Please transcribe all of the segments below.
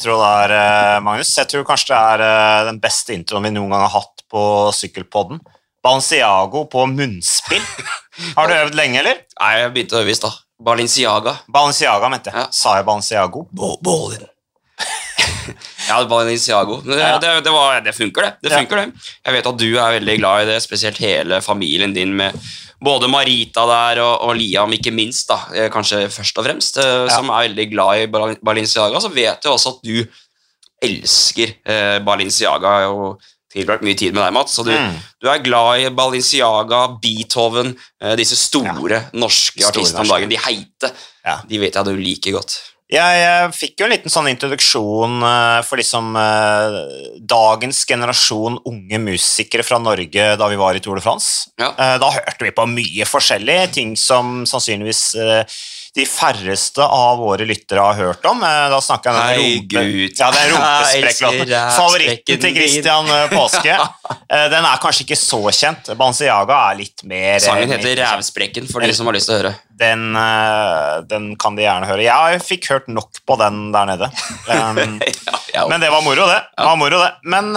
Intro der, eh, Magnus. Jeg tror kanskje det er eh, den beste introen vi noen gang har hatt på Sykkelpodden. Balenciago på munnspill. Har du øvd lenge, eller? Nei, jeg begynte å øve i stad. Balenciaga. Balenciaga, mente jeg. Ja. Sa jeg Balenciago? Bålen. ja, Balenciago. Det, Ja. det, det, var, det funker, det. det Ja. funker det. Jeg vet at du er veldig glad i det, spesielt hele familien din med både Marita der og, og Liam, ikke minst, da, eh, kanskje først og fremst, eh, Ja. som er veldig glad i Balinciaga, Balenciaga. Så vet jeg også at du elsker eh, Balenciaga. og tilbrakt mye tid med deg, Mats. Så du, Mm. du er glad i Balenciaga, Beethoven, eh, disse store norske Store artistene om dagen. De heite. Ja. De vet jeg du liker godt. Jeg, jeg fikk jo en liten sånn introduksjon uh, for liksom uh, dagens generasjon unge musikere fra Norge da vi var i Tour de France. Ja. Uh, da hørte vi på mye forskjellig, ting som sannsynligvis de færreste av våre lyttere har hørt om. Eh, da snakker jeg om rumpe-. Ja, den rumpesprekklåten. Favoritten til. Christian eh, Påske. Eh, den er kanskje ikke så kjent. Banciaga er litt mer Sangen heter. Rævsprekken, for de som har lyst til å høre. Den, den kan de gjerne høre. Jeg fikk hørt nok på den der nede. Um, men det var moro, det. det, var moro, det. Men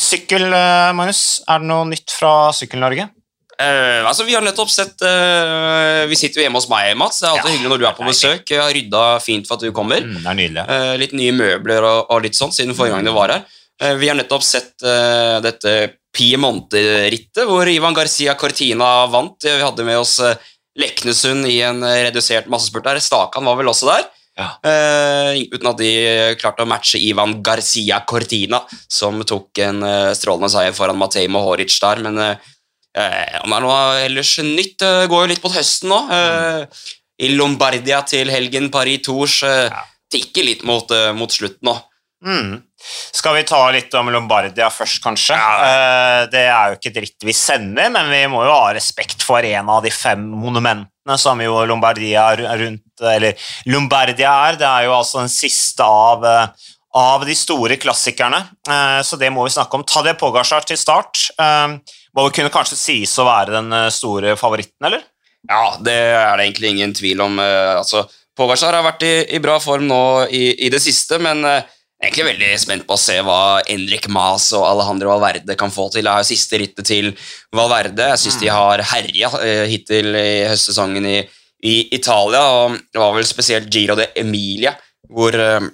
sykkel, Magnus. Er det noe nytt fra Sykkel-Norge? Eh, altså, vi har nettopp sett uh, Vi sitter jo hjemme hos meg, Mats. Det er alltid Ja, hyggelig når du er på besøk. Jeg har rydda fint for at du kommer. Mm, det er nydelig. Uh, litt nye møbler og, og litt sånn siden forrige gang du var her. Vi har nettopp sett dette Piemonte-rittet, hvor Ivan Garcia Cortina vant. Vi hadde med oss Leknesund i en redusert massespurt der. Stakan var vel også der. Ja. Uh, uten at de klarte å matche Ivan Garcia Cortina, som tok en uh, strålende seier foran Matej Mohoric der. Men eh, om det er noe ellers nytt, det går jo litt mot høsten nå. Eh, I Lombardia til helgen, Paris Tours. Eh, Ja. tikker litt mot, eh, mot slutten nå. Mm. Skal vi ta litt om Lombardia først, kanskje? Ja. det er jo ikke dritt vi sender, men vi må jo ha respekt for en av de fem monumentene som jo Lombardia rundt Eller Lombardia er. Det er jo altså den siste av, eh, av de store klassikerne, eh, så det må vi snakke om. Ta det Pogacar til start. Må vel kunne kanskje sies å være den eh, store favoritten, eller? Ja, det er det egentlig ingen tvil om. eh, altså, Pogacar har vært i, i bra form nå i, i det siste, men er egentlig veldig spent på å se hva Enrik Mas og Alejandro Valverde kan få til. Det er jo siste rittet til Valverde. Jeg syns de har herja hittil i høstsesongen i, i Italia, og det var vel spesielt Giro de Emilia, hvor eh,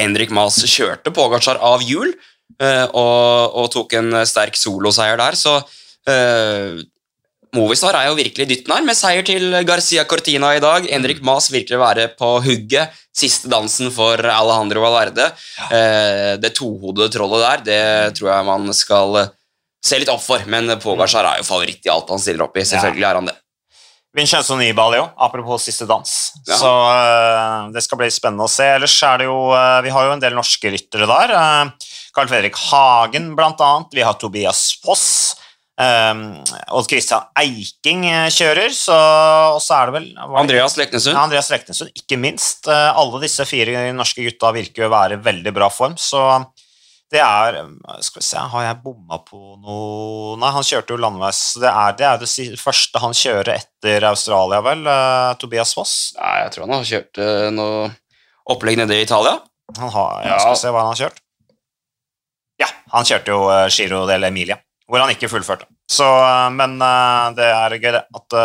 Enrik Mas kjørte Pogacar av hjul og, og tok en sterk soloseier der, så uh, Movistar er jo virkelig dytten her, med seier til Garcia Cortina i dag. Henrik Mas virkelig være på hugget. Siste dansen for Alejandro Valverde. Uh, det tohodede trollet der, det tror jeg man skal eh, se litt opp for. Men Pogacar er jo favoritt i alt han stiller opp i. Selvfølgelig er han det. Vincenzo Nibali òg, apropos siste dans. Ja. Så uh, det skal bli spennende å se. Ellers er det jo uh, Vi har jo en del norske ryttere der. Uh, Carl Fredrik Hagen, blant annet. Vi har Tobias Foss. Um, Odd Christian Eiking eh, kjører, så, og så er det vel det- Andreas Leknesund. Ja, Andreas Leknesund, ikke minst. Uh, alle disse fire norske gutta virker å være i veldig bra form, så det er eh, Skal vi se, har jeg bomma på noe Nei, han kjørte jo landeveis. Det er det, er det første han kjører etter Australia, vel? Uh, Tobias Foss. Nei, jeg tror han har kjørt uh, noe opplegg nede i Italia. Han har, Ja. Skal vi se hva han har kjørt. Ja, han kjørte jo eh, Giro del Emilia, hvor han ikke fullførte. Så, eh, men eh, det er gøy, det. At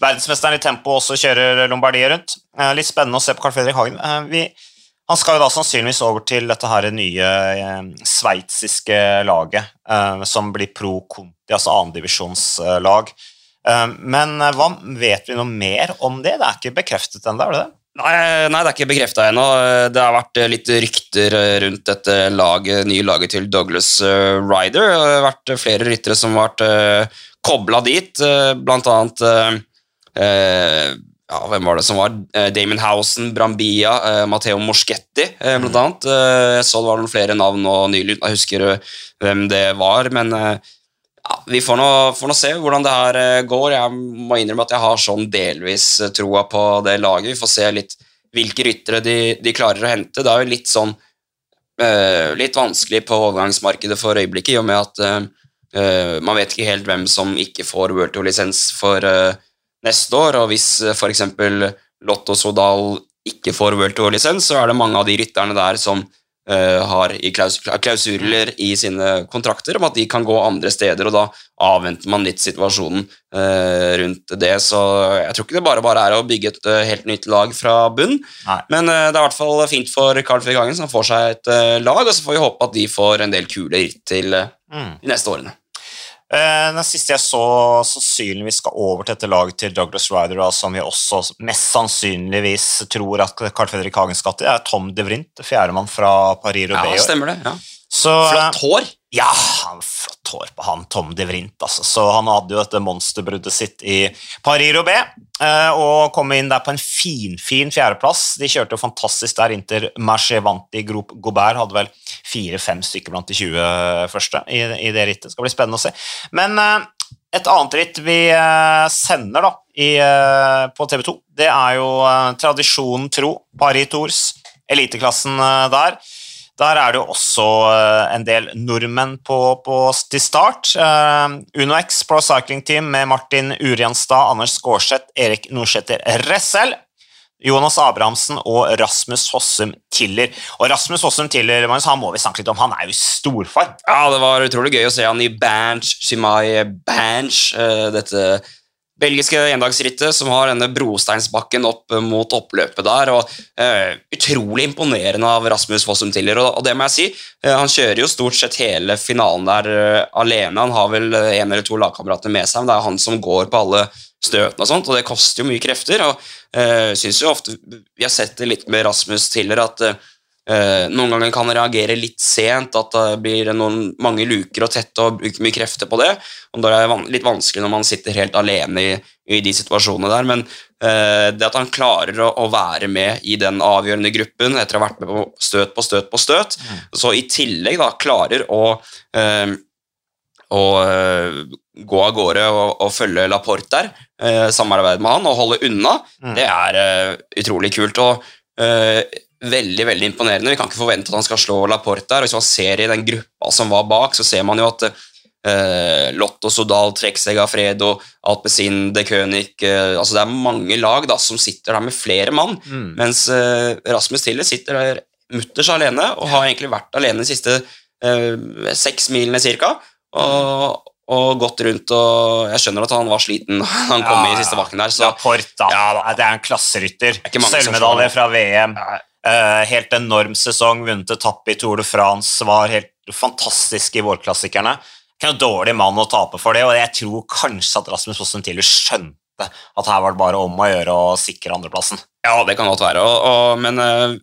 verdensmesteren i tempo også kjører Lombardiet rundt. Litt spennende å se på Carl Fredrik Hagen. Vi, han skal jo da sannsynligvis over til dette her nye sveitsiske laget, som blir pro Conti, altså annendivisjonslag. Men hva vet vi noe mer om det? Det er ikke bekreftet ennå, er det det? Nei, nei, det er ikke bekrefta ennå. Det har vært eh, litt rykter eh, rundt dette laget, nye laget til Douglas eh, Ryder. Det har vært eh, flere ryttere som har vært kobla dit, eh, blant annet eh, eh, ja, Hvem var det som var? Eh, Damon Housen, Brambia, Matheo Matteo Moschetti, eh, blant annet. Eh, jeg så det var noen flere navn nå nylig, jeg husker eh, hvem det var, men eh, ja, vi får nå, får nå se hvordan det her eh, går. Jeg må innrømme at jeg har sånn delvis eh, troa på det laget. Vi får se litt hvilke ryttere de, de klarer å hente. Det er jo litt sånn eh, litt vanskelig på overgangsmarkedet for øyeblikket, i og med at eh, man vet ikke helt hvem som ikke får World Tour-lisens for eh, neste år. Og hvis uh, f.eks. Lotto Sodal ikke får World Tour-lisens, så er det mange av de rytterne der som har i klaus klausuler i sine kontrakter om at de kan gå andre steder, og da avventer man litt situasjonen eh, rundt det. Så jeg tror ikke det bare bare er å bygge et eh, helt nytt lag fra bunn, Nei. men eh, det er i hvert fall fint for Carl Fredrik som får seg et eh, lag, og så får vi håpe at de får en del kule ritt til eh, Mm. de neste årene. Eh, Den siste jeg så sannsynligvis skal over til dette laget til Douglas Ryder, som vi også mest sannsynligvis tror at Carl Fredrik Hagen skal til, er Tom de Vrint, fjerdemann fra Paris Ja, Roubais. i stemmer det. Ja. Så, Flott hår. Ja, hår på han, Tom de Vrint. Altså. Så han hadde jo dette monsterbruddet sitt i Paris-Roubais eh, og kom inn der på en finfin fjerdeplass. De kjørte jo fantastisk der inntil i Group Gobert hadde vel fire-fem stykker blant de 20 første i, i det rittet. Det skal bli spennende å se. Men eh, et annet ritt vi eh, sender da i, eh, på TV 2, det er jo eh, tradisjonen tro, Paris Tours, eliteklassen eh, der. Der er det jo også eh, en del nordmenn på, på, til start. Uh, UnoX Pro Cycling Team med Martin Urianstad, Anders Skårseth, Erik Nordsæter Ressel, Jonas Abrahamsen og Rasmus Hossum Tiller. Og Rasmus Hossum Tiller Magnus, han må vi snakke litt om. Han er jo i storform. Ja, det var utrolig gøy å se han i Banch, Shimai Banch, eh, dette belgiske endagsrittet som har denne brosteinsbakken opp mot oppløpet der. og uh, Utrolig imponerende av Rasmus Fossum Tiller. Og, og det må jeg si, uh, han kjører jo stort sett hele finalen der uh, alene. Han har vel en eller to lagkamerater med seg, men det er han som går på alle støtene og sånt, og det koster jo mye krefter. og synes jo ofte, Vi har sett det litt med Rasmus Tiller, at noen ganger kan han reagere litt sent, at det blir noen, mange luker å tette og bruke mye krefter på det. og Da er det litt vanskelig når man sitter helt alene i, i de situasjonene der. Men eh, det at han klarer å, å, være med i den avgjørende gruppen etter å ha vært med på støt på støt på støt, mm. så i tillegg da klarer å eh, å gå av gårde og, og følge Laporte der, eh, samarbeide med han og holde unna, mm. det er eh, utrolig kult. og eh, veldig veldig imponerende. Vi kan ikke forvente at han skal slå Laporte der. Hvis man ser i den gruppa som var bak, så ser man jo at eh, Lotto, Sodal, Trekseg, Afredo, Alpezin, De König eh, altså Det er mange lag da, som sitter der med flere mann, mm. mens eh, Rasmus Tiller sitter der mutters alene og har egentlig vært alene de siste seks milene cirka. Og, og gått rundt og Jeg skjønner at han var sliten han kom ja, i siste bakken der. Så, Laporte, da. Ja, da. Det er en klasserytter. Sølvmedalje fra VM. Uh, helt enorm sesong, vunnet etappe i Tour de France, var helt fantastisk i vårklassikerne. Ikke noen dårlig mann å tape for det, og jeg tror kanskje at Rasmus Fossen Tiller skjønte at her var det bare om å gjøre å sikre andreplassen. Ja, det kan godt være, og, og, men uh,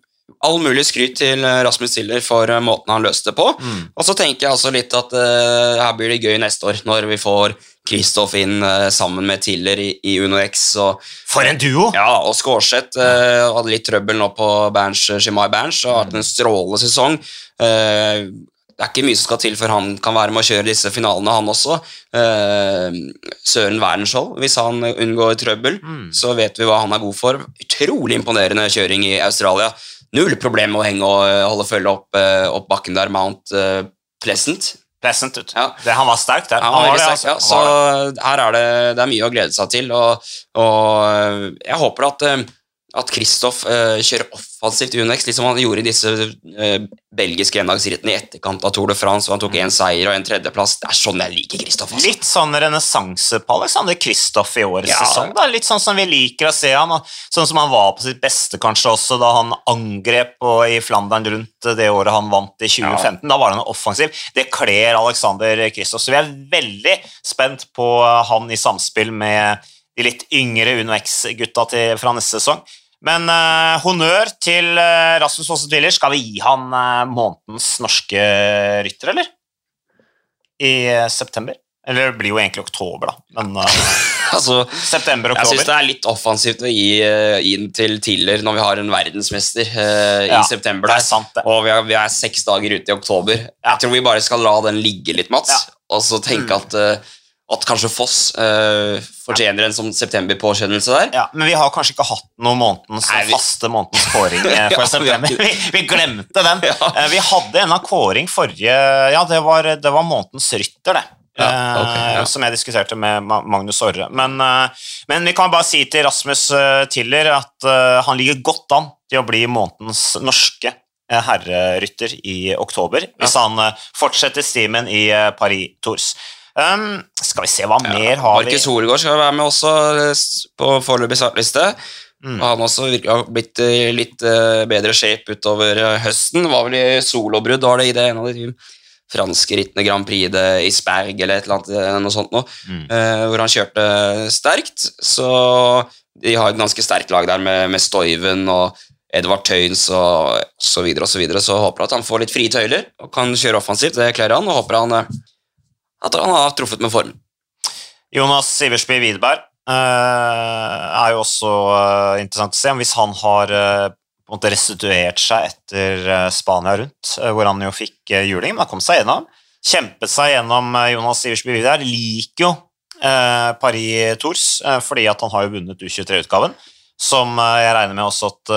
all mulig skryt til Rasmus Tiller for uh, måten han løste det på. Mm. Og så tenker jeg altså litt at her blir det gøy neste år, når vi får Kristoff inn uh, sammen med Tiller i, i Uno X. Og, For en duo! Ja, og Skårseth uh, hadde litt trøbbel nå på Berns, Shimai Berns og har hatt en strålende sesong. Uh, det er ikke mye som skal til før han kan være med å kjøre disse finalene, han også. Søren Wernskjold, hvis han unngår trøbbel, mm. så vet vi hva han er god for. Utrolig imponerende kjøring i Australia. Null problem med å henge og holde følge opp, opp bakken der, Mount Pleasant. Pleasant ut. Ja. Det, han var sterk der. Han var veldig sterk, ja. Så her er det, det er mye å glede seg til, og, og jeg håper at at Kristoff uh, kjører offensivt i Unex, litt som han gjorde i disse uh, belgiske endagsrittene i etterkant av Tour de France, hvor han tok én seier og en tredjeplass. Det er sånn jeg liker Kristoff. Altså. Litt sånn renessanse på Alexander Kristoff i årets ja. sesong. Da. Litt sånn som vi liker å se han, sånn som han var på sitt beste kanskje også da han angrep i Flandern rundt det året han vant i 2015. Ja. Da var han offensiv. Det kler Alexander Kristoff. Så vi er veldig spent på han i samspill med de litt yngre UnoX-gutta fra neste sesong. Men uh, honnør til uh, Rasmus Fosse Twiller. Skal vi gi han uh, månedens norske rytter, eller? I september? Eller det blir jo egentlig oktober, da. Men altså, september, oktober. Jeg syns det er litt offensivt å gi inn til Tiller når vi har en verdensmester i ja, september. Der, sant, og vi er, vi er, seks dager ute i oktober. Ja. Jeg tror vi bare skal la den ligge litt, Mats, ja. og så tenke mm. at at kanskje Foss uh, fortjener en sånn september-påkjennelse der. Ja, Men vi har kanskje ikke hatt noen månedens, Nei, vi... faste månedens kåring uh, for ja, september. Vi, vi, glemte den. Ja. Uh, vi hadde en av kåring forrige Ja, det var, det var månedens rytter, det. Ja, eh, ja. som jeg diskuterte med Magnus Orre. Men, eh, men vi kan bare si til Rasmus eh, Tiller at eh, han ligger godt an til å bli månedens norske eh, herrerytter i oktober, hvis han eh, fortsetter stimen i eh, Paris Tours. Um, skal vi se hva mer har vi Markus Horegård skal være med også eh, på foreløpig startliste. Mm. Og han også virker å ha blitt i litt eh, bedre shape utover eh, høsten. Var vel i solobrudd, var det i det en av de franske rittene Grand Prix de Isberg eller et eller annet eh, noe sånt noe, Mm. eh, hvor han kjørte sterkt. Så de har et ganske sterkt lag der med, med Stoiven og Edvard Tøyens og så videre og så videre, så håper at han får litt frie tøyler og kan kjøre offensivt. Det kler han, og håper han eh, at han har truffet med form. Jonas Siversby Widerberg eh, er jo også eh, interessant å se. Hvis han har eh, restituert seg etter Spania rundt, hvor han jo fikk juling, men har kommet seg gjennom. Kjempet seg gjennom Jonas Siversby Widerberg. Liker jo Paris Tours, fordi at han har jo vunnet U23-utgaven. Som jeg regner med også at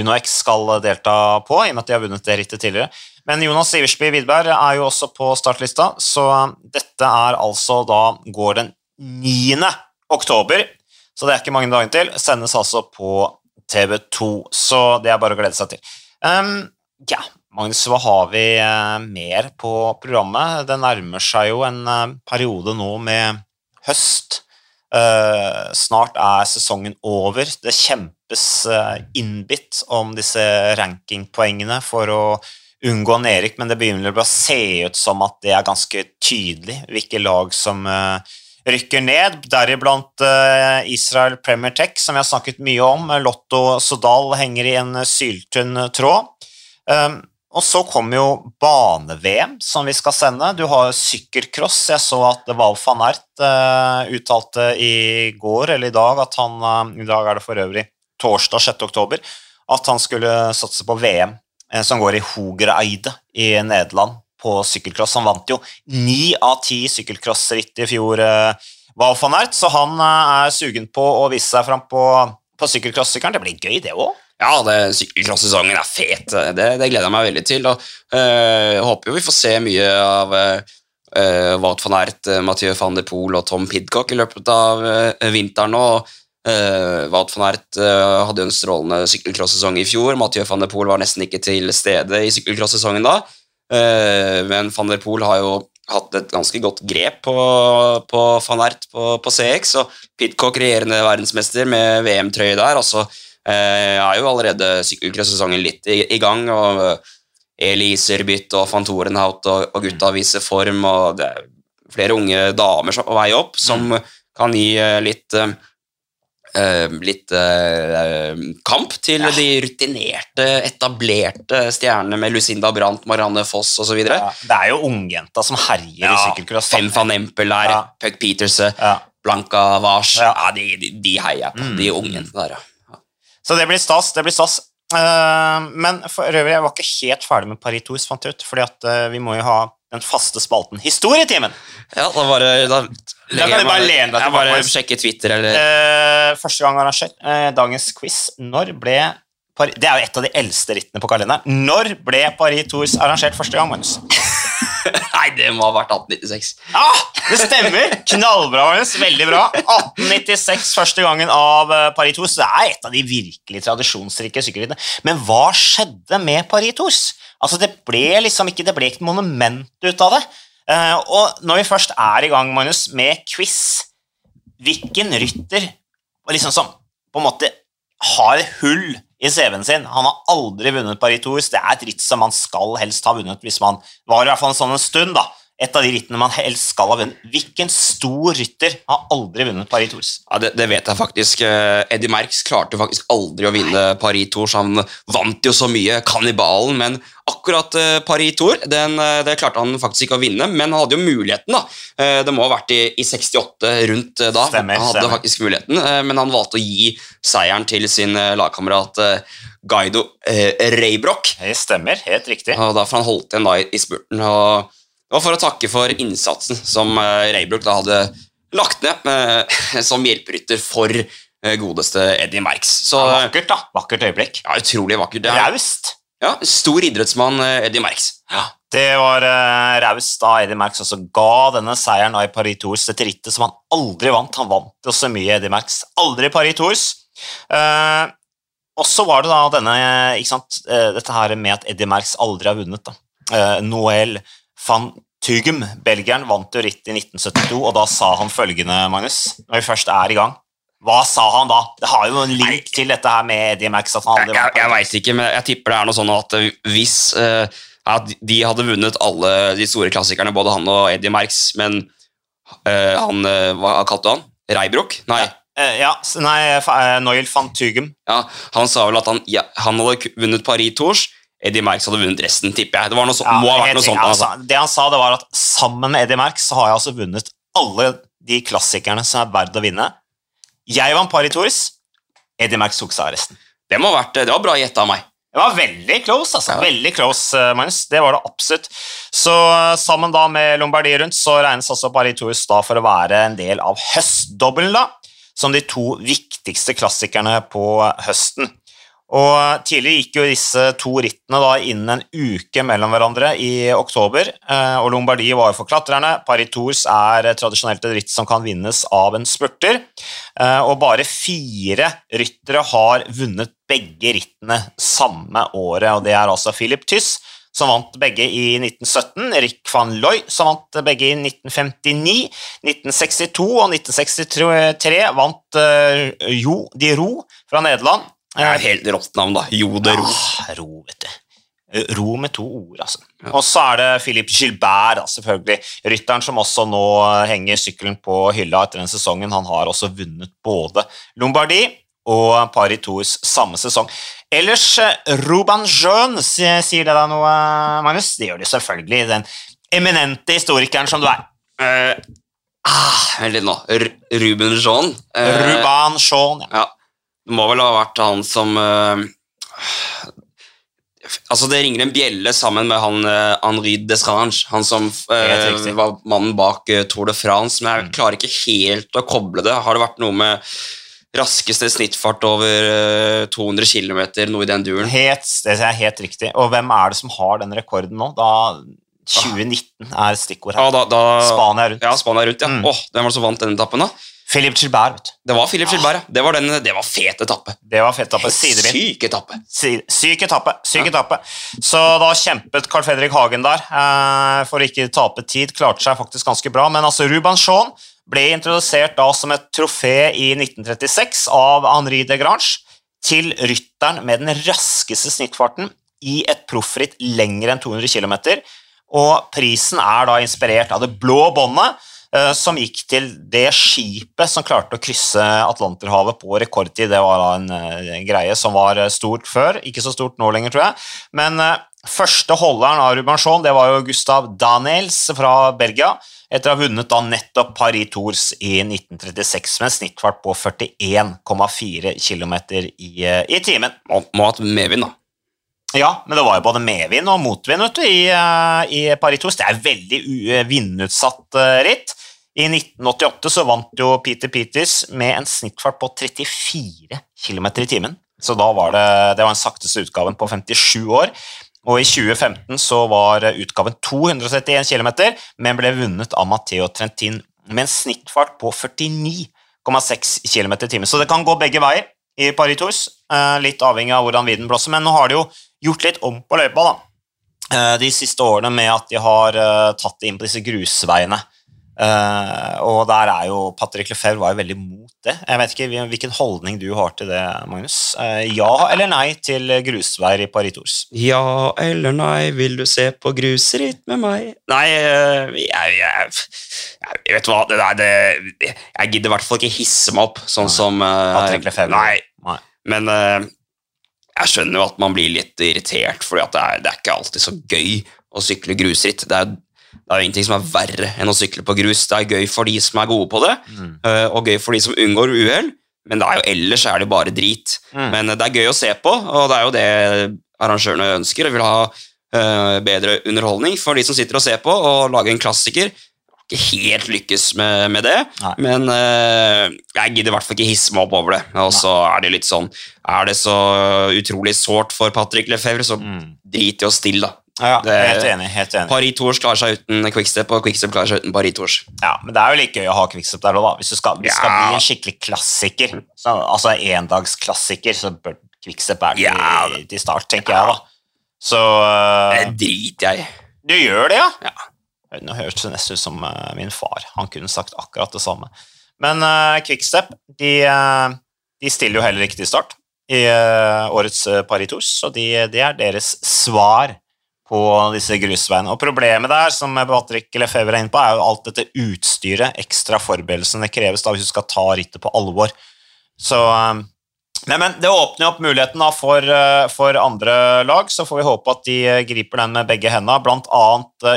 UnoX skal delta på, i og med at de har vunnet det rittet tidligere. Men Jonas Siversby Widberg er jo også på startlista, så dette er altså da går den 9. oktober, så det er ikke mange dagene til. Sendes altså på TV2, så det er bare å glede seg til. Um, ja, Magnus, hva har vi uh, mer på programmet? Det nærmer seg jo en uh, periode nå med høst. Uh, snart er sesongen over. Det kjempes innbitt om disse rankingpoengene for å unngå nedrykk, men det begynner å se ut som at det er ganske tydelig hvilke lag som eh, rykker ned, deriblant eh, Israel Premier Tech, som vi har snakket mye om. Lotto Sodal henger i en syltynn tråd. Um, og så kommer jo bane-VM, som vi skal sende. Du har sykkelcross. Jeg så at Val van Ert eh, uttalte i går, eller i dag, at han eh, I dag er det for øvrig torsdag 6. oktober, at han skulle satse på VM, eh, som går i Hogereide i Nederland, på sykkelcross. Han vant jo ni av ti sykkelcrossritt i fjor, eh, Val van Ert, så han eh, er sugen på å vise seg fram på, på sykkelcross-sykkelen. Det blir gøy, det òg. Ja, det- er fet. Det, det gleder jeg meg veldig til. og eh, Jeg håper jo vi får se mye av uh, Wout van Ert, Mathieu van der Poel og Tom Pidcock i løpet av eh, vinteren. og uh, Wout van Ert uh, hadde jo en strålende sykkelcross-sesong i fjor. Mathieu van der Poel var nesten ikke til stede i sykkelcross-sesongen da. Uh, men van der Poel har jo hatt et ganske godt grep på, på van Ert på, på CX, og Pitcock, regjerende verdensmester med VM-trøye der. altså Eh, er jo allerede sykkelcross-sesongen litt i, i gang, og eh, Eli Iserbyt og van Torenhout og, og gutta viser form, og det er flere unge damer er på vei opp, som kan gi eh, litt eh, litt uh, kamp til de rutinerte, etablerte stjernene med Lucinda Brandt, Marianne Foss osv. Ja, det er jo ungjenta som herjer i sykkelcross. Fem van Empel der, Ja. Puck Peterse, Ja. Blanca Vars Ja. ja. de, de, de heier jeg på, Mm. de ungjentene der, ja. Så det blir stas. det blir stas. Uh, men for øvrig, jeg var ikke helt ferdig med Paris Tours, fant jeg ut, fordi at vi må jo ha den faste spalten Historietimen. Ja, da bare Da, Da kan du bare lene deg tilbake. bare sjekke Twitter eller uh, første gang arrangert. Uh, dagens quiz. Når ble Paris, Det er jo et av de eldste rittene på kalenderen. Når ble Paris Tours arrangert første gang, Magnus? Nei, det må ha vært 1896. Ah, det stemmer! Knallbra, Magnus. Veldig bra. 1896, første gangen av eh, Paris Tours. Det er et av de virkelig tradisjonsrike sykkelrittene. Men hva skjedde med Paris Tours? Altså, det ble liksom ikke Det ble ikke et monument ut av det. Eh, og når vi først er i gang, Magnus, med quiz Hvilken rytter liksom som på en måte har hull i CV-en sin. Han har aldri vunnet Paris Tours. Det er et ritt som man skal helst ha vunnet hvis man var i hvert fall en sånn en stund. da. Et av de rittene man helst skal ha vunnet. Hvilken stor rytter har aldri vunnet Paris Tours? Ja, det, det vet jeg faktisk. Eh, Eddie Merckx klarte faktisk aldri å vinne Paris Tours. Han vant jo så mye, kannibalen, men akkurat eh, Paris Tour den, eh, det klarte han faktisk ikke å vinne, men han hadde jo muligheten. da. Det må ha vært i, i 68 rundt da. Stemmer, han hadde stemmer. faktisk muligheten, men han valgte å gi seieren til sin lagkamerat Guido Reybrock. Det stemmer, helt riktig. Og Derfor han holdt igjen da i spurten. Og, og for å takke for innsatsen som Raybrook da hadde lagt ned eh, som hjelperytter for eh, godeste Eddie Merckx. Så Ja, eh, vakkert, da. Vakkert øyeblikk. ja, utrolig vakkert. Er, Raust. ja, stor idrettsmann eh, Eddie Merckx. Ja. Det var uh, raust da Eddie Merckx også ga denne seieren i Paris Tours, dette rittet som han aldri vant. Han vant jo så mye, Eddie Merckx. Aldri Paris Tours. Uh, og så var det da denne, ikke sant, uh, dette her med at Eddie Merckx aldri har vunnet. da. Uh, Noël van Tugum, belgieren, vant jo rittet i 1972, og da sa han følgende, Magnus, når vi først er i gang hva sa han da? Det har jo en link til dette her med Eddie Max. At han aldri jeg jeg, jeg veit ikke, men jeg tipper det er noe sånn at hvis uh, at de hadde vunnet alle de store klassikerne, både han og Eddie Max, men uh, han uh, Hva kalte han? Reibrok? Nei. Ja, ja nei, Noil van Tugum. Ja, han sa vel at han, ja, han hadde vunnet Paris Tours. Eddie Merx hadde vunnet resten, tipper jeg. Det var noe så, ja, må ha vært noe sånt. Altså. Det han sa, det var at sammen med Eddie Merx så har jeg altså vunnet alle de klassikerne som er verdt å vinne. Jeg vant Paris Tours. Eddie Merckx tok seg resten. Det, må ha vært, det var bra gjetta av meg. Det var veldig close, altså. Ja. Veldig close, Magnus. Det var det absolutt. Så sammen da med Lombardiet rundt så regnes også Paris Tours da for å være en del av høstdobbelen, da. Som de to viktigste klassikerne på høsten. Og Tidligere gikk jo disse to rittene da innen en uke mellom hverandre i oktober. Eh, og Lombardie var for klatrerne. Paris Tours er tradisjonelt et ritt som kan vinnes av en spurter. Eh, og bare fire ryttere har vunnet begge rittene samme året, og det er altså Philip Tyss, som vant begge i 1917, Rick van Looy, som vant begge i 1959, 1962 og 1963 vant Jo de Ro fra Nederland. Det er et helt rått navn, da. Jode Ro. Ja, ro, vet du. Ro med to ord, altså. Ja. Og så er det Philip Gilbert, da, selvfølgelig. Rytteren som også nå henger sykkelen på hylla etter den sesongen. Han har også vunnet både Lombardie og Paris Tours samme sesong. Ellers, Ruban Jeune, sier det deg noe, Magnus? Det gjør det selvfølgelig. Den eminente historikeren som du er. Uh, ah, Vent litt nå. R Ruben Jean. Uh, Ruban Jean, ja. ja. Det må vel ha vært han som uh, Altså, det ringer en bjelle sammen med han uh, Henri Desrange, han som uh, var mannen bak Tour de France, men jeg mm. klarer ikke helt å koble det. Har det vært noe med raskeste snittfart over 200 km, noe i den duren? Helt, det er helt riktig. Og hvem er det som har den rekorden nå? Da 2019 er stikkord her. Ja, da, da, Spania rundt. Ja, Spania rundt, ja. Mm. Åh, hvem var det som vant den etappen, da? Philip Gilbert. vet du. Det var Philip Gilbert, ja. Det var, den, det var fet etappe. Det var fet etappe. Syk etappe. Syk etappe. Syk ja. etappe. Så da kjempet Carl Fredrik Hagen der eh, for å ikke tape tid. Klarte seg faktisk ganske bra. Men altså, Ruban Shaun ble introdusert da som et trofé i 1936 av Henri de Grange til rytteren med den raskeste snittfarten i et proffritt lenger enn 200 km. Og prisen er da inspirert av det blå båndet som gikk til det skipet som klarte å krysse Atlanterhavet på rekordtid. Det var da en, eh, greie som var eh, stort før, ikke så stort nå lenger, tror jeg. Men første holderen av Rubanchon det var jo Gustav Daniels fra Belgia, etter å ha vunnet da nettopp Paris Tours i 1936 med en snittfart på 41,4 km i, i timen. Må, må ha hatt medvind, da. Ja, men det var jo både medvind og motvind du, i, i Paris Tours. Det er veldig vindutsatt ritt. I 1988 så vant jo Peter Peters med en snittfart på 34 km i timen. Så da var det, det var den sakteste utgaven på 57 år. Og i 2015 så var utgaven 231 km, men ble vunnet av Matteo Trentin med en snittfart på 49,6 km i timen. Så det kan gå begge veier i Paris Tours, eh, litt avhengig av hvordan vinden blåser. Men nå har de jo gjort litt om på løypa da. Eh, de siste årene med at de har eh, tatt det inn på disse grusveiene. Uh, og der er jo Patrick Lefebvre var jo veldig mot det. Jeg vet ikke Hvilken holdning du har til det, Magnus? Uh, ja eller nei til grusveier i Paris Tours? Ja eller nei, vil du se på grusritt med meg? Nei, uh, jeg, jeg, jeg, Vet hva, det der det, Jeg gidder i hvert fall ikke hisse meg opp, sånn nei. som Patrick Lefebvre? Nei. nei. Men jeg skjønner jo at man blir litt irritert, for det, det, er ikke alltid så gøy å sykle grusritt. Det er det er jo ingenting som er verre enn å sykle på grus. Det er gøy for de som er gode på det, mm. Eh, og gøy for de som unngår uhell, men det er jo, ellers er det bare drit. Mm. Men det er gøy å se på, og det er jo det arrangørene ønsker. og vil ha uh, bedre underholdning for de som sitter og ser på, og lage en klassiker. Ikke helt lykkes med, med det, Nei. men uh, jeg gidder i hvert fall ikke hisse meg opp over det. Og så er det litt sånn Er det så utrolig sårt for Patrick Lefebvre, så mm. drit i å stille, da. Ja, Det- helt enig. helt enig. Paris Tours klarer seg uten Quickstep, og Quickstep klarer seg uten Paris Tours. Ja, Men det er jo like gøy å ha Quickstep der òg, da. Hvis du skal, hvis det skal bli en skikkelig klassiker, så, altså endagsklassiker, så bør Quickstep være til, Ja. til start, tenker jeg, da. Så uh, Det driter jeg i. Du gjør det, ja? Ja. Nå hørtes det nesten ut som uh, min far. Han kunne sagt akkurat det samme. Men uh, Quickstep de, uh, de stiller jo heller ikke til start i årets Paris Tours, så de, det er deres svar på disse grusveiene. Og problemet der, som Patrick Lefebvre er inne på, er jo alt dette utstyret, ekstra forberedelsen det kreves da hvis du skal ta rittet på alvor. Så øh, Nei, men Det åpner opp muligheten da for, eh, for andre lag, så får vi håpe at de eh, griper den med begge hendene, bl.a.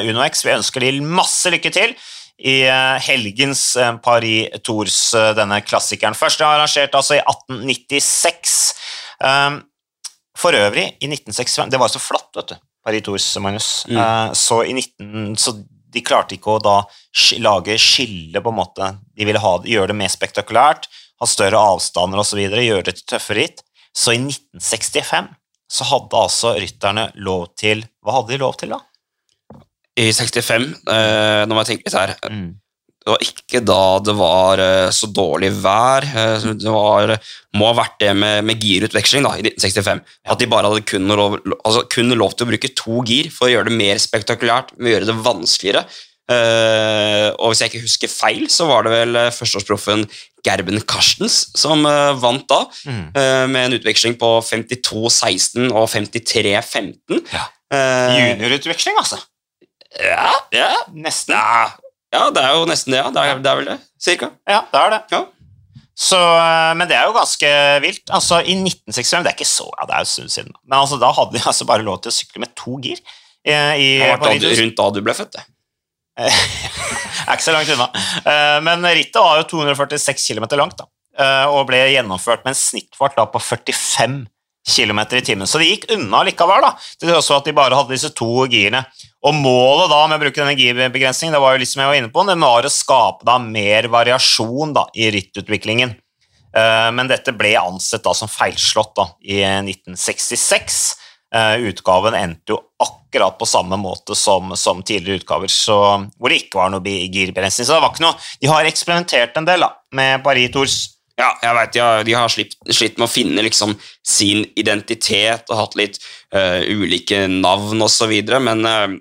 UnoX. Vi ønsker de masse lykke til i helgens Paris Tours, denne klassikeren. Første arrangert altså i 1896. Um, For øvrig, i 1965 Det var så flatt, vet du, Magnus. Mm. Eh, Så i 19... Så de klarte ikke å da lage skille, på en måte. De ville ha, gjøre det mer spektakulært, ha større avstander osv., gjøre det til tøffe ritt. Så i 1965 så hadde altså rytterne lov til Hva hadde de lov til, da? I 65, eh, nå må jeg tenke litt her Det var ikke da det var eh, så dårlig vær. eh, det var, må ha vært det med, med girutveksling da, i 1965. At de bare hadde kun lov, altså kun lov til å bruke to gir for å gjøre det mer spektakulært, med å gjøre det vanskeligere. Eh, og hvis jeg ikke husker feil, så var det vel eh, førsteårsproffen Gerben Karstens som eh, vant da, Mm. eh, med en utveksling på 52-16 og 53-15. Ja. Eh, Juniorutveksling, altså. ja, ja, Nesten. ja, ja, det er jo nesten det, ja. Det er, det er vel det, cirka. Ja, det er det. Ja. Så, eh, men det er jo ganske vilt. Altså, I 1965 Det er ikke så ja, det er jo en stund siden, men altså, da hadde de altså bare lov til å sykle med to gir. eh, I, da, Tours. rundt da du ble født, det. er ikke så langt unna. Eh, Men rittet var jo 246 km langt da, eh, og ble gjennomført med en snittfart da på 45 km i timen. Så det gikk unna likevel, da, til tross for at de bare hadde disse to girene. Og målet da med å bruke energibegrensning det var jo liksom jeg var inne på, det var å skape da mer variasjon da, i rittutviklingen. Eh, Men dette ble ansett da som feilslått da, i 1966. Eh, Utgaven endte jo akkurat på samme måte som, som tidligere utgaver, så, hvor det ikke var noe girbegrensning. Så det var ikke noe, de har eksperimentert en del da, med Paris Tours. Ja, jeg vet, de har, de har slitt, slitt med å finne liksom sin identitet og hatt litt uh, ulike navn osv., men uh,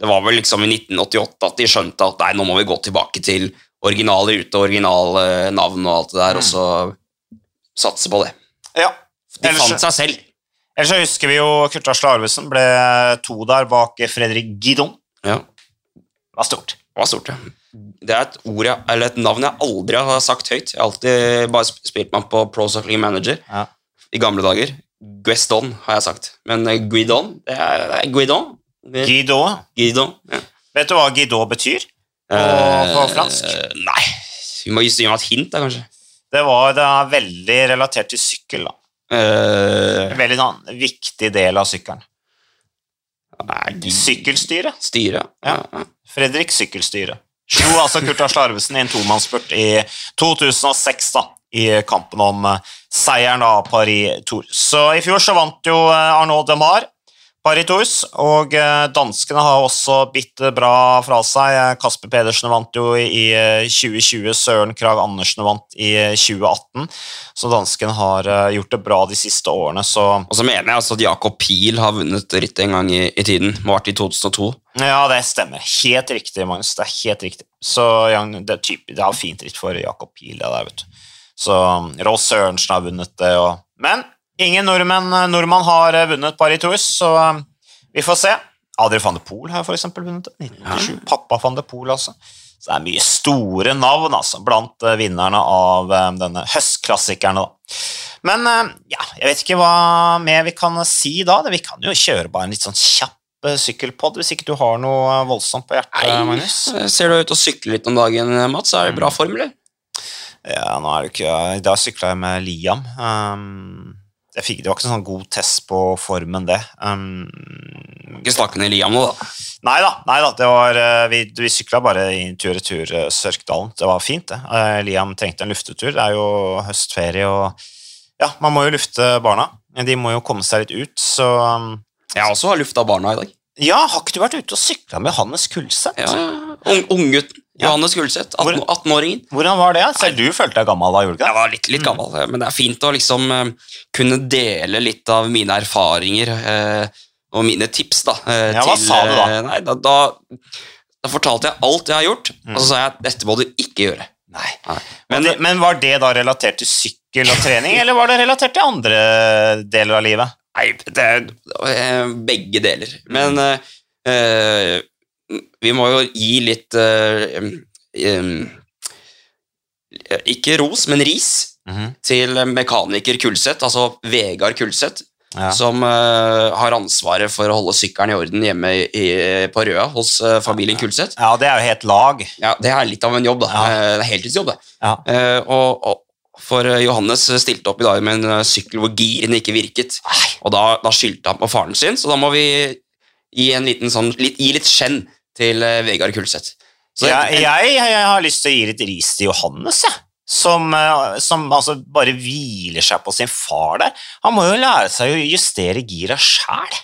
det var vel liksom i 1988 at de skjønte at nei, nå må vi gå tilbake til originale rute, originale navn og alt det der, og så satse på det. Ja. De Ellers- fant seg selv. Ellers så husker vi jo Kurt Asle Arvesen ble to der bak Fredrik Guidon. Ja, Det var stort. det var stort, det. Det er et, ord eller et navn jeg aldri har sagt høyt. Jeg har alltid bare spilt meg på Pro Cycling Manager Ja. i gamle dager. Gueston har jeg sagt, men eh, Guidon, det er, det er Guidon. Guidon. Guidon. Ja. Vet du hva Guidon betyr? På, på fransk? Eh, nei, vi må gi meg et hint, da, kanskje. Det, var, det er veldig relatert til sykkel. da. Uh, En veldig annen, viktig del av sykkelen. Sykkelstyret. Sykkelstyre. Styre. Ja. Fredrik Sykkelstyre. Slo altså Kurt Asle i en tomannsspurt i 2006 da, i kampen om eh, seieren av Paris Tour. Så i fjor så vant jo eh, Arnaud Demar Paris Ous, og eh, danskene har også bitt bra fra seg. Eh, Kasper Pedersen vant jo i i, eh, 2020, Søren Krag Andersen vant i eh, 2018, så danskene har gjort det bra de siste årene, så Og så mener jeg altså at Jakob Pil har vunnet rittet en gang i, i tiden. Må ha vært i 2002. Ja, det stemmer. Helt riktig, Magnus. Det er helt riktig. Så det, er typ, det er fint ritt for Jakob Pihl, det der, vet du. Så Rolf Sørensen har vunnet det, og Men ingen nordmenn, nordmann har eh, vunnet Paris Tours, så um, vi får se. Adrian van de Poel har eksempel vunnet det. 1997. Pappa van de Poel, altså. Så det er mye store navn altså, blant eh, vinnerne av eh, denne høstklassikeren. da. Men eh, ja, jeg vet ikke hva mer vi kan si da. Vi kan jo kjøre bare en litt sånn kjapp sykkelpod hvis ikke du har noe eh, voldsomt på hjertet, Magnus. Ser du ut og sykler litt om dagen, Mats? Er det bra form, eller? Ja, nå er det ikke I dag sykla jeg med Liam. Um, jeg fikk, det var ikke sånn god test på formen, det. Um, Ikke snakke med Liam nå, da. nei da, nei da det var, eh, vi, vi sykla bare i tur-retur uh, Sørkedalen. Det var fint, det. Uh, Liam trengte en luftetur. Det er jo høstferie, og ja, man må jo lufte barna. De må jo komme seg litt ut, så um, Jeg også har lufta barna i dag. Ja, har ikke du vært ute og sykla med Johannes Kulseth? Ja, Ung, Unggutten. Johannes Gulseth. 18 Hvor- 18-åringen. Hvordan var det? Selv du følte deg gammel da, gjorde Jeg var litt, litt gammel, men det er fint å liksom eh, kunne dele litt av mine erfaringer eh, og mine tips. da. eh, Ja, hva sa du da? eh, Nei, da, da, da fortalte jeg alt jeg har gjort, og så sa jeg at dette må du ikke gjøre. Nei. Nei. Men, Men det, men var det da relatert til sykkel og trening, eller var det relatert til andre deler av livet? Nei, det er eh, begge deler. Men eh, eh, vi må jo gi litt uh, em, Ikke ros, men ris til mekaniker Kulseth, altså Vegard Kulseth, Ja. som uh, har ansvaret for å holde sykkelen i orden hjemme i, på Røa hos uh, familien Kulseth. ja, det er jo helt lag. Ja, det er litt av en jobb, da. Ja. Det heltidsjobb, det. Ja. Og, og for Johannes stilte opp i dag med en sykkel hvor girene ikke virket. Og da, da skyldte han på faren sin, så da må vi gi, en liten sånn, litt, gi litt skjenn til eh, Vegard Kulseth. Så jeg, jeg, jeg har lyst til å gi litt ris til Johannes, jeg. Som, eh, som altså bare hviler seg på sin far der. Han må jo lære seg å justere gira sjæl.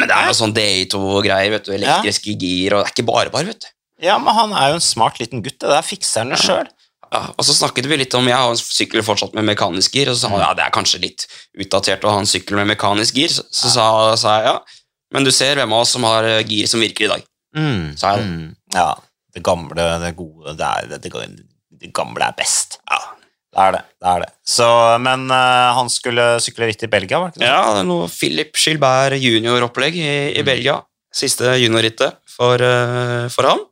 men det er noe sånn DI2-greier, vet du, elektriske gir, og det er ikke bare bare, vet du. Ja, men han er jo en smart liten gutt. Det der fikser han jo sjøl. Ja, og så snakket vi litt om Jeg har en sykkel fortsatt med mekanisk gir, og så sa han ja, det er kanskje litt utdatert å ha en sykkel med mekanisk gir. Så, så sa, sa jeg ja, men du ser hvem av oss som har eh, gir som virker i dag. Mm. Så er det. Mm. Ja. Det gamle, det gode Det, er, det, det, det gamle er best. Ja, det er det. det, er det. Så, men uh, han skulle sykle ritt i Belgia, var det ikke det? Ja, det er noe Philip Gilbert junior-opplegg i, i Belgia. Siste juniorrittet for, uh, for ham.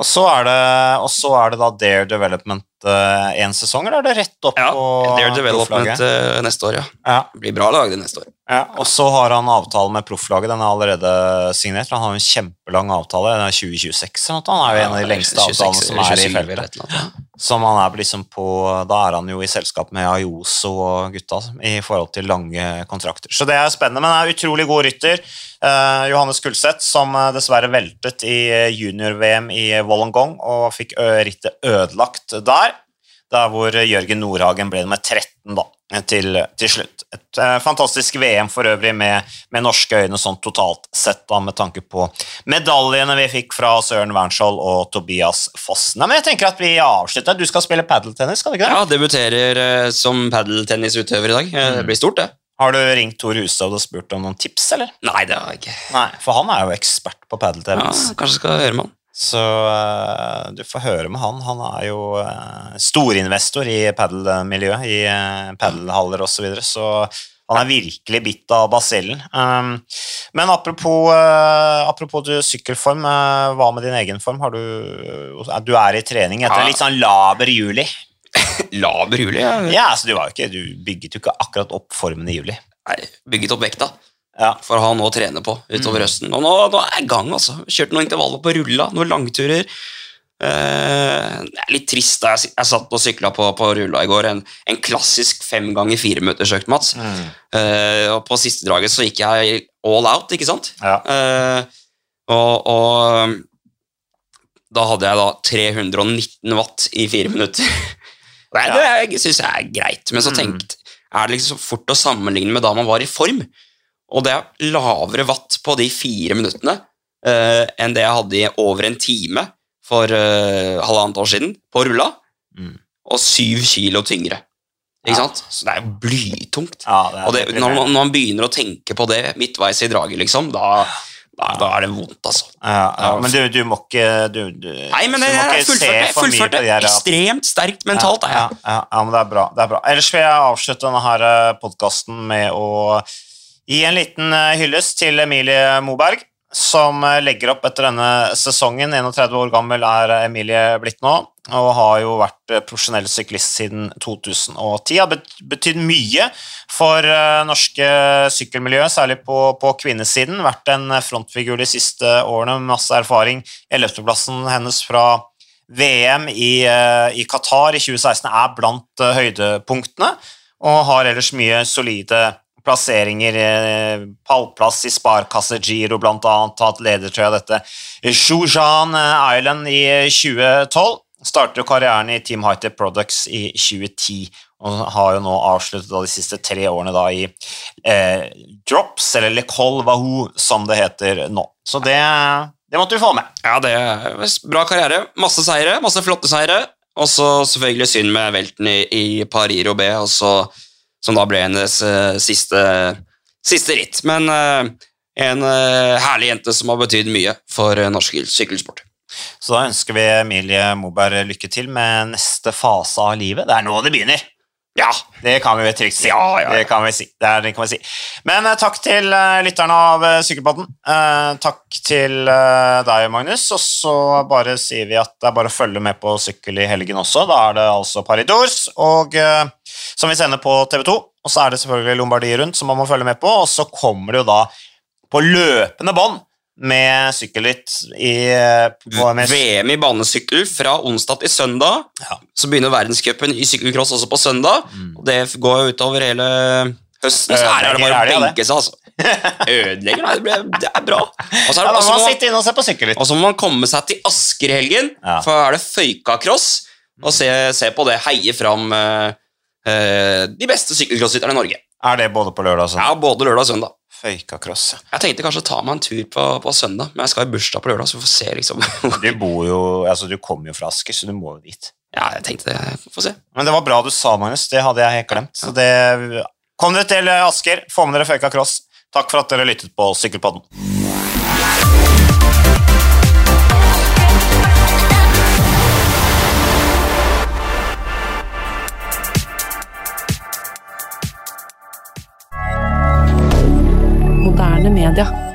Og så er det, og så er det da Dare Development én sesong, eller er det rett opp Ja, på Dare Development eh, neste år, ja. Ja, Det blir bra lag det neste år. ja. Og så har han avtale med profflaget. Den er allerede signert. Han har en kjempelang avtale. Den er 2026 eller. Han er jo en av de lengste 26, avtalene som er i 27 eller feltet. Som han er liksom på, da er han jo i selskap med Ayoso og gutta i forhold til lange kontrakter. Så det er spennende, men det er utrolig god rytter. Eh, Johannes Kulseth, som eh, dessverre veltet i eh, junior-VM i Wollongong og fikk rittet ødelagt der. Der hvor Jørgen Nordhagen ble nummer 13 da, til, til slutt. Et eh, fantastisk VM for øvrig med, med norske øyne sånn totalt sett, da, med tanke på medaljene vi fikk fra Søren Wernskjold og Tobias Foss. Nei, men jeg tenker at vi avslutter. Du skal spille padeltennis, skal du ikke det? Ja, debuterer eh, som padeltennisutøver i dag. Eh, Det blir stort, det. Har du ringt Tor Hustad og spurt om noen tips, eller? Nei, det har jeg ikke. Nei, for han er jo ekspert på Ja, kanskje skal høre med han. Så uh, du får høre med han. Han er jo uh, storinvestor i padelmiljøet, i uh, padelhaller osv., så, videre, så han er virkelig bitt av basillen. Um, men apropos, uh, apropos sykkelform, eh, hva med din egen form? Har du, eh, du er i trening etter Ja. litt sånn laber juli. Laber juli, ja. Ja, så du, var jo ikke, du bygget jo ikke akkurat opp formen i juli. Nei, bygget opp vekta Ja. for noe å trene på utover høsten. Og nå, nå er jeg i gang, altså. Kjørte noen intervaller på rulla, noen langturer. Eh, det er litt trist. da Jeg, jeg satt og sykla på, på rulla i går. En, en klassisk fem ganger fire-minuttersøkt, Mats. Mm. Eh, og på siste draget så gikk jeg all out, ikke sant? Ja. Eh, og, og da hadde jeg da 319 watt i fire minutter. Nei, det syns jeg er greit, men så Mm. tenkt, er det liksom fort å sammenligne med da man var i form. Og det er lavere watt på de fire minuttene uh, enn det jeg hadde i over en time for uh, halvannet år siden på rulla, Mm. og syv kilo tyngre. Ikke Ja. sant? Så det er jo blytungt. Ja, det er Og det, når, man, når man begynner å tenke på det midtveis i draget, liksom, da, da, da er det vondt, altså. Ja, men du, du må ikke du, du, Nei, men jeg, jeg fullførte jeg fullførte på de her- ekstremt sterkt mentalt. er ja, jeg. ja, men det er bra. det er bra. Ellers vil jeg avslutte denne her podkasten med å gi en liten eh, hyllest til Emilie Moberg, som eh, legger opp etter denne sesongen. 31 år gammel er Emilie blitt nå, og har jo vært eh, profesjonell syklist siden 2010. Har bet- betydd mye for norske sykkelmiljø, særlig på, på kvinnesiden. Vært en frontfigur de siste årene med masse erfaring. Ellevteplassen hennes fra VM i, i Qatar i 2016 er blant høydepunktene, og har ellers mye solide plasseringer. eh, Pallplass i Sparkasse Giro, annet, tatt ledertrøya dette Shujan Island i 2012. Startet karrieren i Team Hightech Products i 2010, Og har jo nå avsluttet de siste tre årene da i eh, drops, eller Lecol Wahoo, som det heter nå. Så det, det måtte vi få med. Ja, det er bra karriere. Masse seire, masse flotte seire. Og så selvfølgelig synd med velten i, i Paris Roubais, og så- som da ble hennes uh, siste, siste ritt. Men uh, en uh, herlig jente som har betydd mye for norsk sykkelsport. Så da ønsker vi Emilie Moberg lykke til med neste fase av livet. Det er nå det begynner. Ja, Det kan vi trygt si. Ja, ja. Det kan vi si. Det, er, det kan vi si. Men uh, takk til uh, lytterne av uh, Sykkelpodden. Takk til deg, Magnus. Og så bare sier vi at det er bare å følge med på sykkel i helgen også. Da er det altså Paris Tours, og, som vi sender på TV 2. Og så er det selvfølgelig Lombardiet rundt, som man må følge med på. Og så kommer det jo da på løpende bånd med sykkelritt i eh, VM i banesykkel fra onsdag til søndag. Ja. Så begynner verdenscupen i sykkelcross også på søndag. Og det går jo utover hele høsten. Så her er det bare å benke seg, altså. Ødelegger? Nei, det, ble, det er bra. Og så Ja, må man må, man komme seg til Asker i helgen, Ja. for da er det Føykacross. Og se, se på det, heie fram eh, eh, de beste sykkelcrossrytterne i Norge. Er det både på lørdag og søndag? Ja, både lørdag og søndag. Føykacross, ja. Jeg tenkte kanskje å ta meg en tur på, på søndag, men jeg skal i bursdag på lørdag, så vi får se liksom Du bor jo, altså du kommer jo fra Asker, så du må jo dit. Ja, jeg tenkte det. Få se. Men det var bra du sa, Magnus. Det hadde jeg helt glemt. Så det, kom dere til Asker, få med dere Føyka Cross. Takk for at dere lyttet på Sykkelpodden. moderne media.